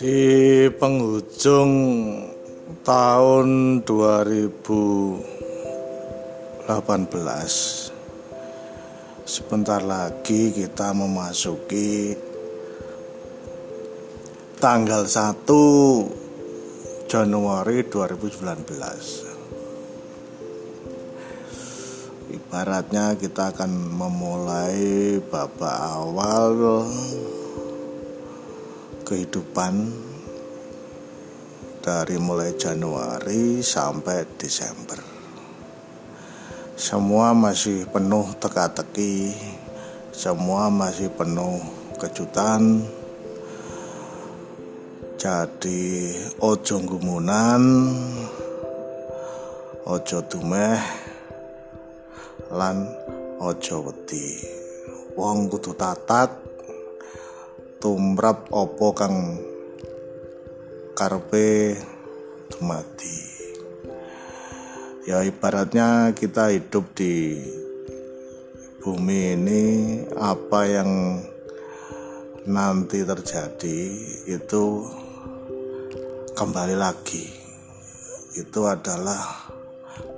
Di penghujung tahun 2018 sebentar lagi kita memasuki tanggal 1 Januari 2019 ibaratnya kita akan memulai babak awal kehidupan dari mulai Januari sampai Desember. Semua masih penuh teka-teki, semua masih penuh kejutan. Jadi ojo gumunan, ojo dumeh, lan ojo wedi. Wong kudu tatat tumrap opo kang karpe dumadi. Ya ibaratnya kita hidup di bumi ini apa yang nanti terjadi itu kembali lagi. Itu adalah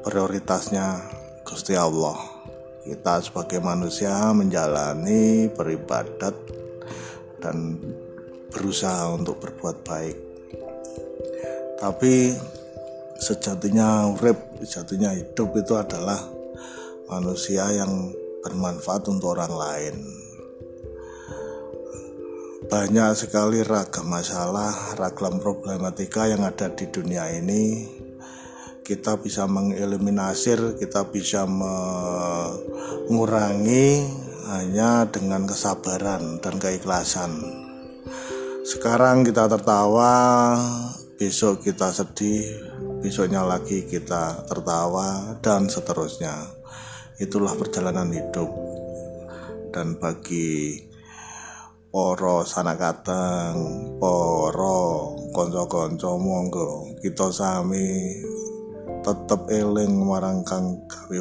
prioritasnya Gusti Allah. Kita sebagai manusia menjalani beribadat dan berusaha untuk berbuat baik. Tapi sejatinya urip, sejatinya hidup itu adalah manusia yang bermanfaat untuk orang lain. Banyak sekali ragam masalah, ragam problematika yang ada di dunia ini. Kita bisa mengeliminasir, kita bisa mengurangi hanya dengan kesabaran dan keikhlasan. Sekarang kita tertawa, besok kita sedih, besoknya lagi kita tertawa, dan seterusnya. Itulah perjalanan hidup. Dan bagi poro sanakateng, poro konco-konco monggo kita sami tetep eling marang kang gawe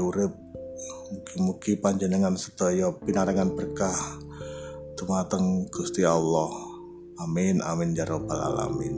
Mugi-mugi panjenengan sedaya pinarengan berkah dumateng Gusti Allah. Amin amin ya alamin.